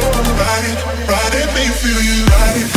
for a ride, ride and me feel you ride.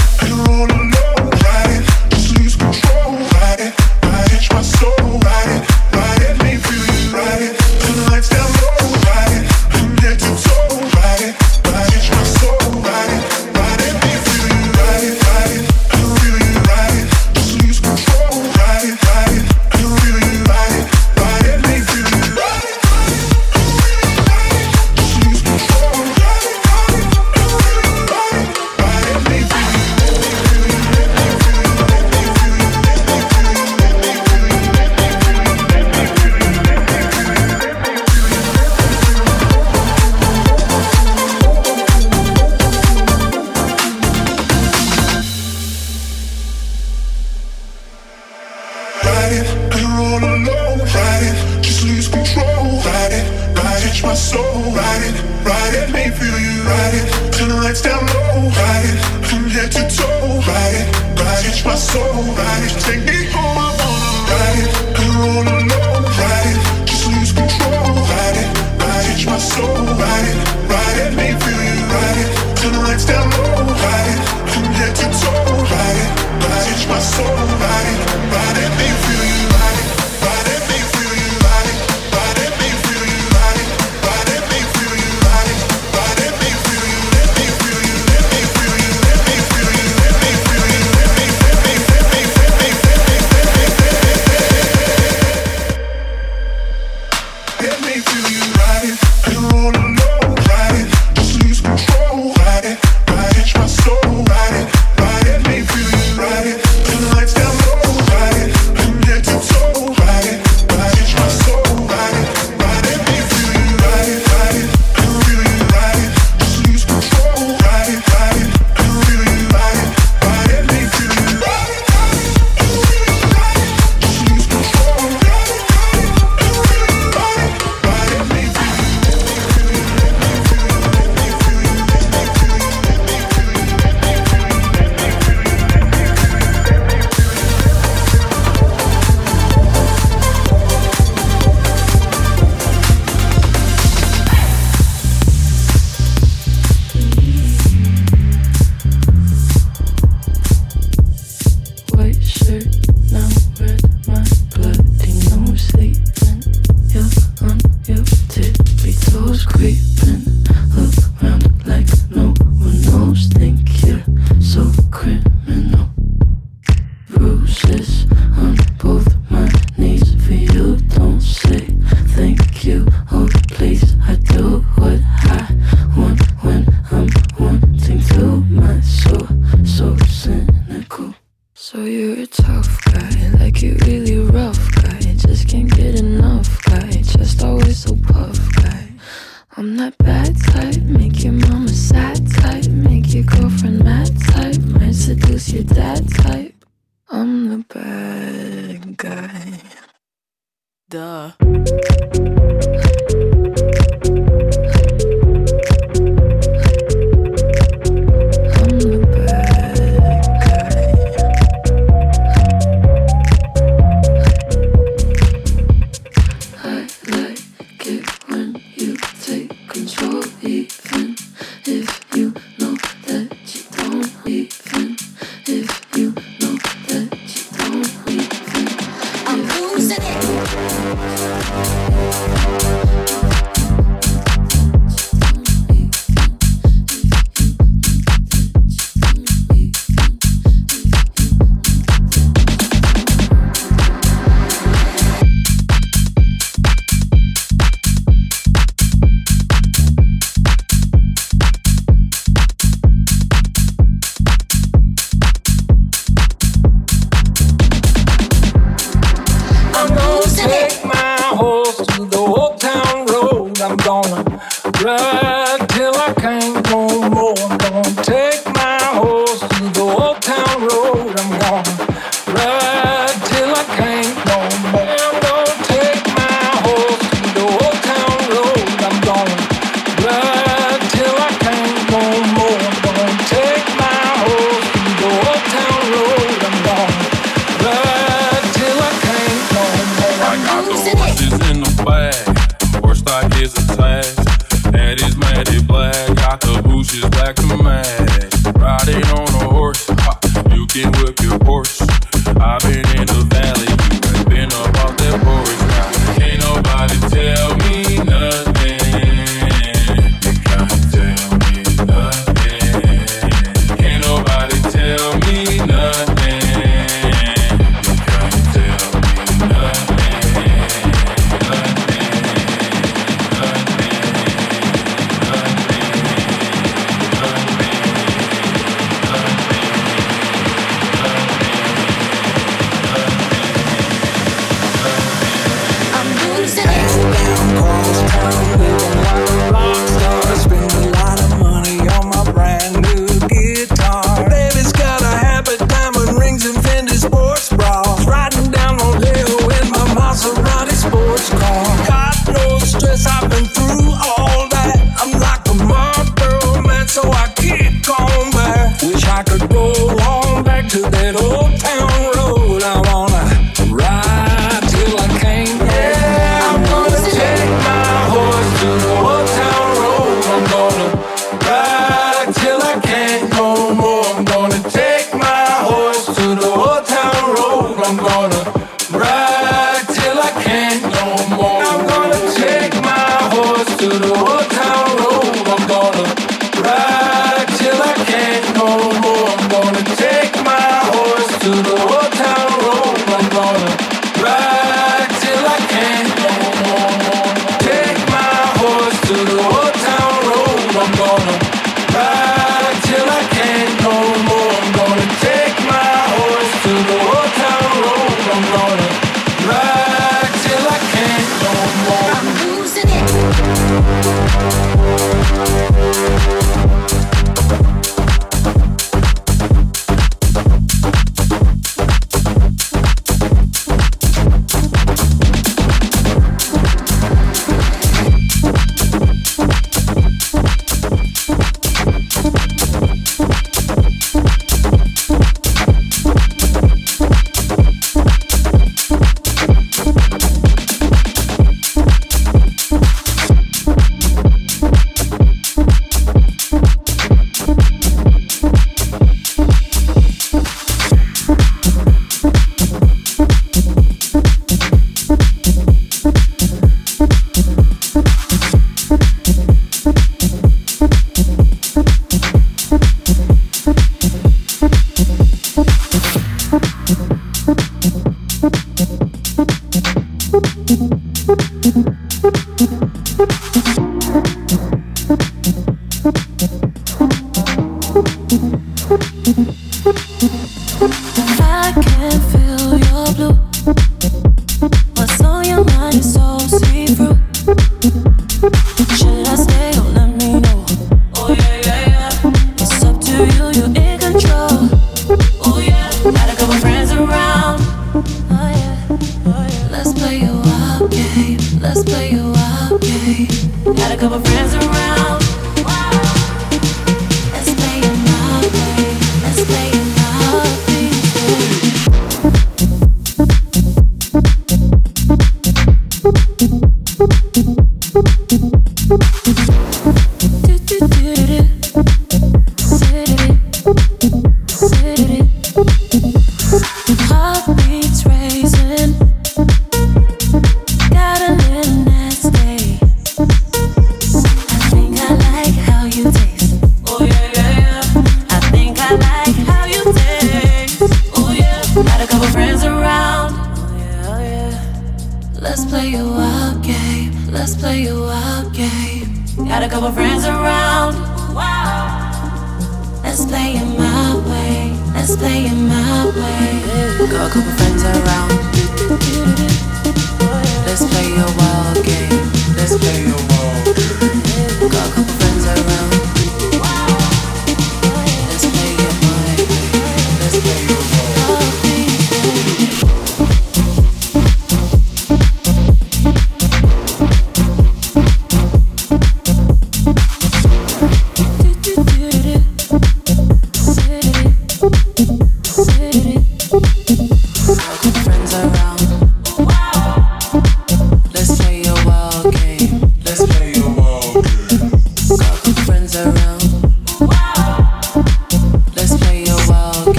seductive.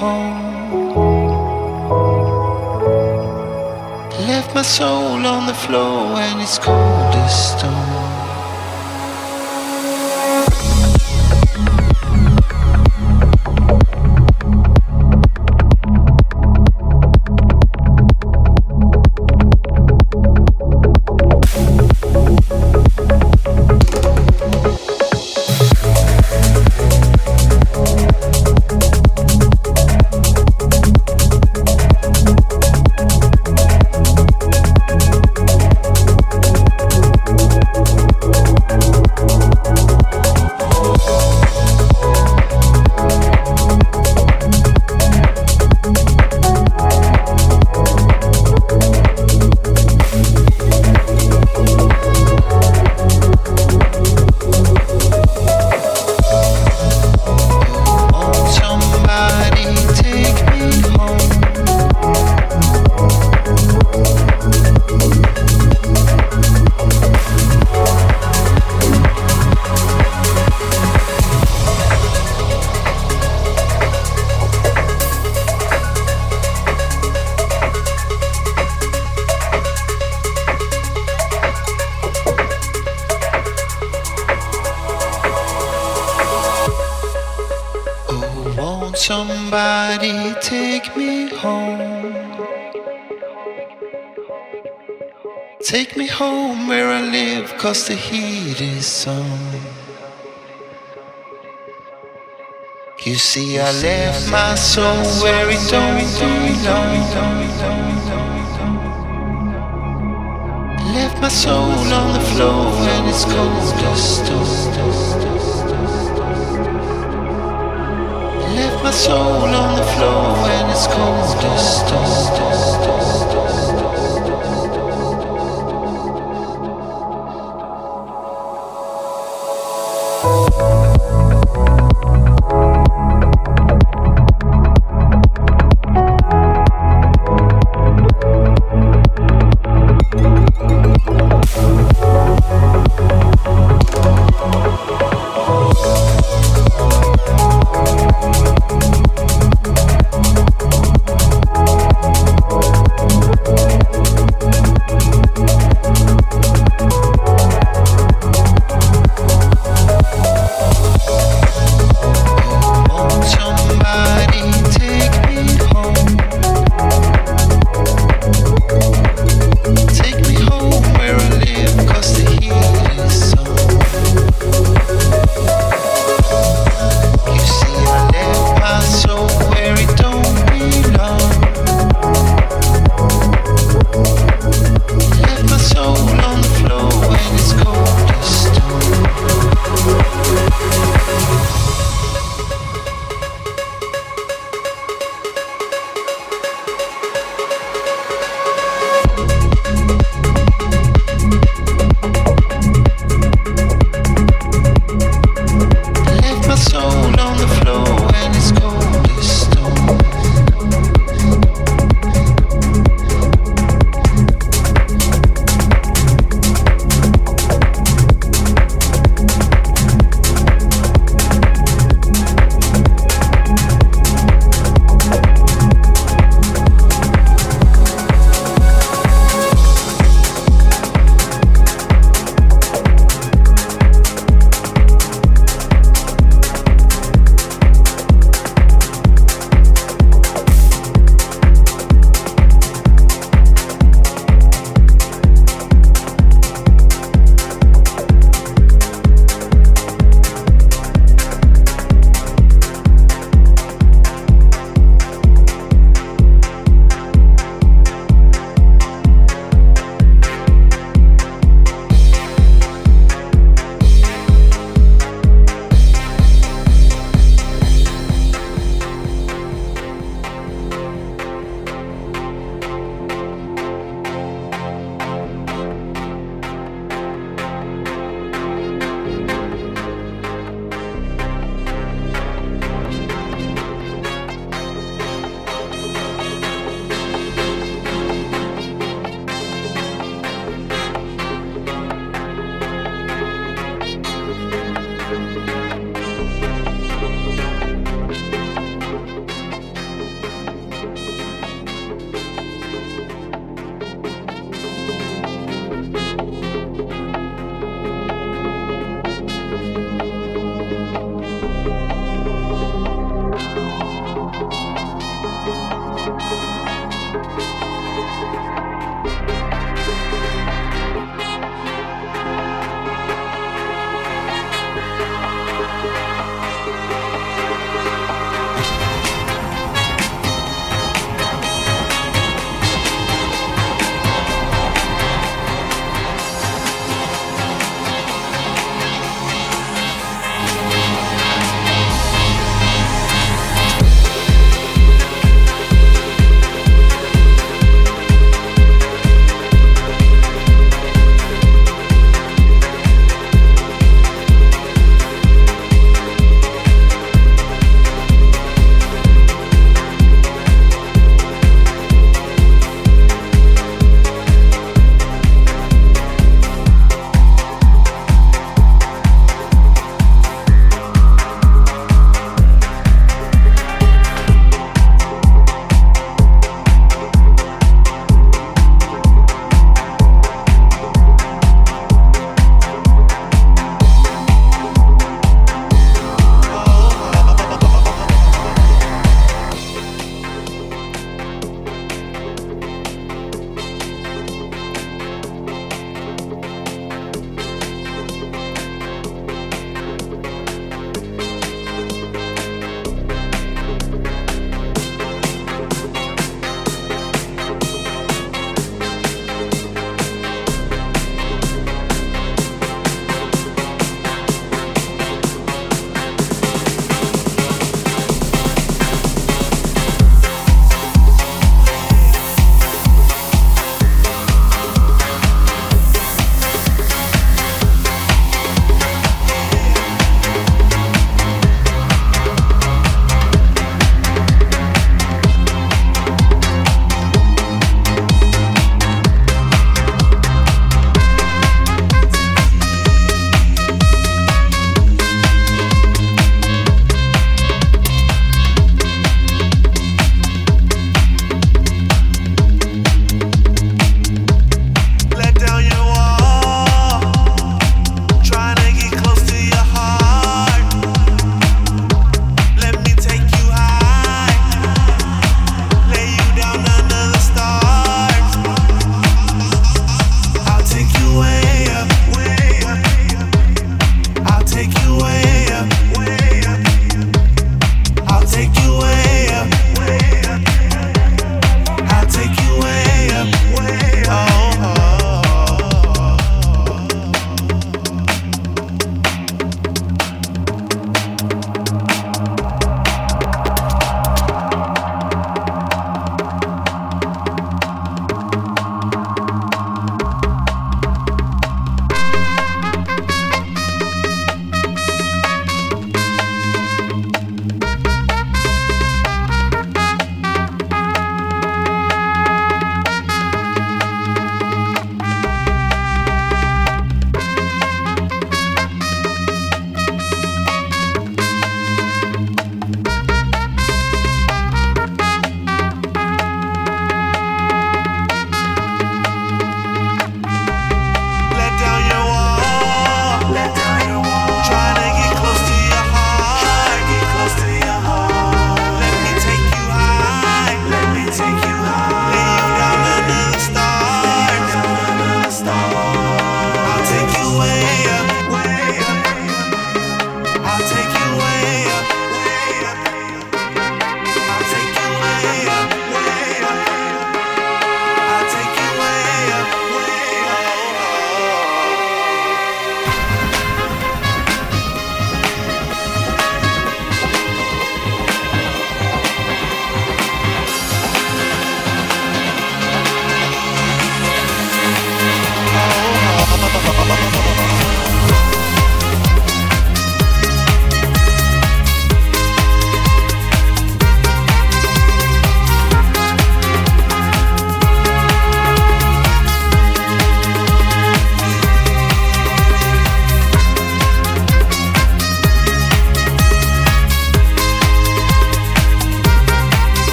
Home. Left my soul on the floor and it's cold as stone. Cause the heat is on. You see, I left my soul where it don't belong. Left my soul on the floor and it's cold as stone. Left my soul on the floor and it's cold as stone.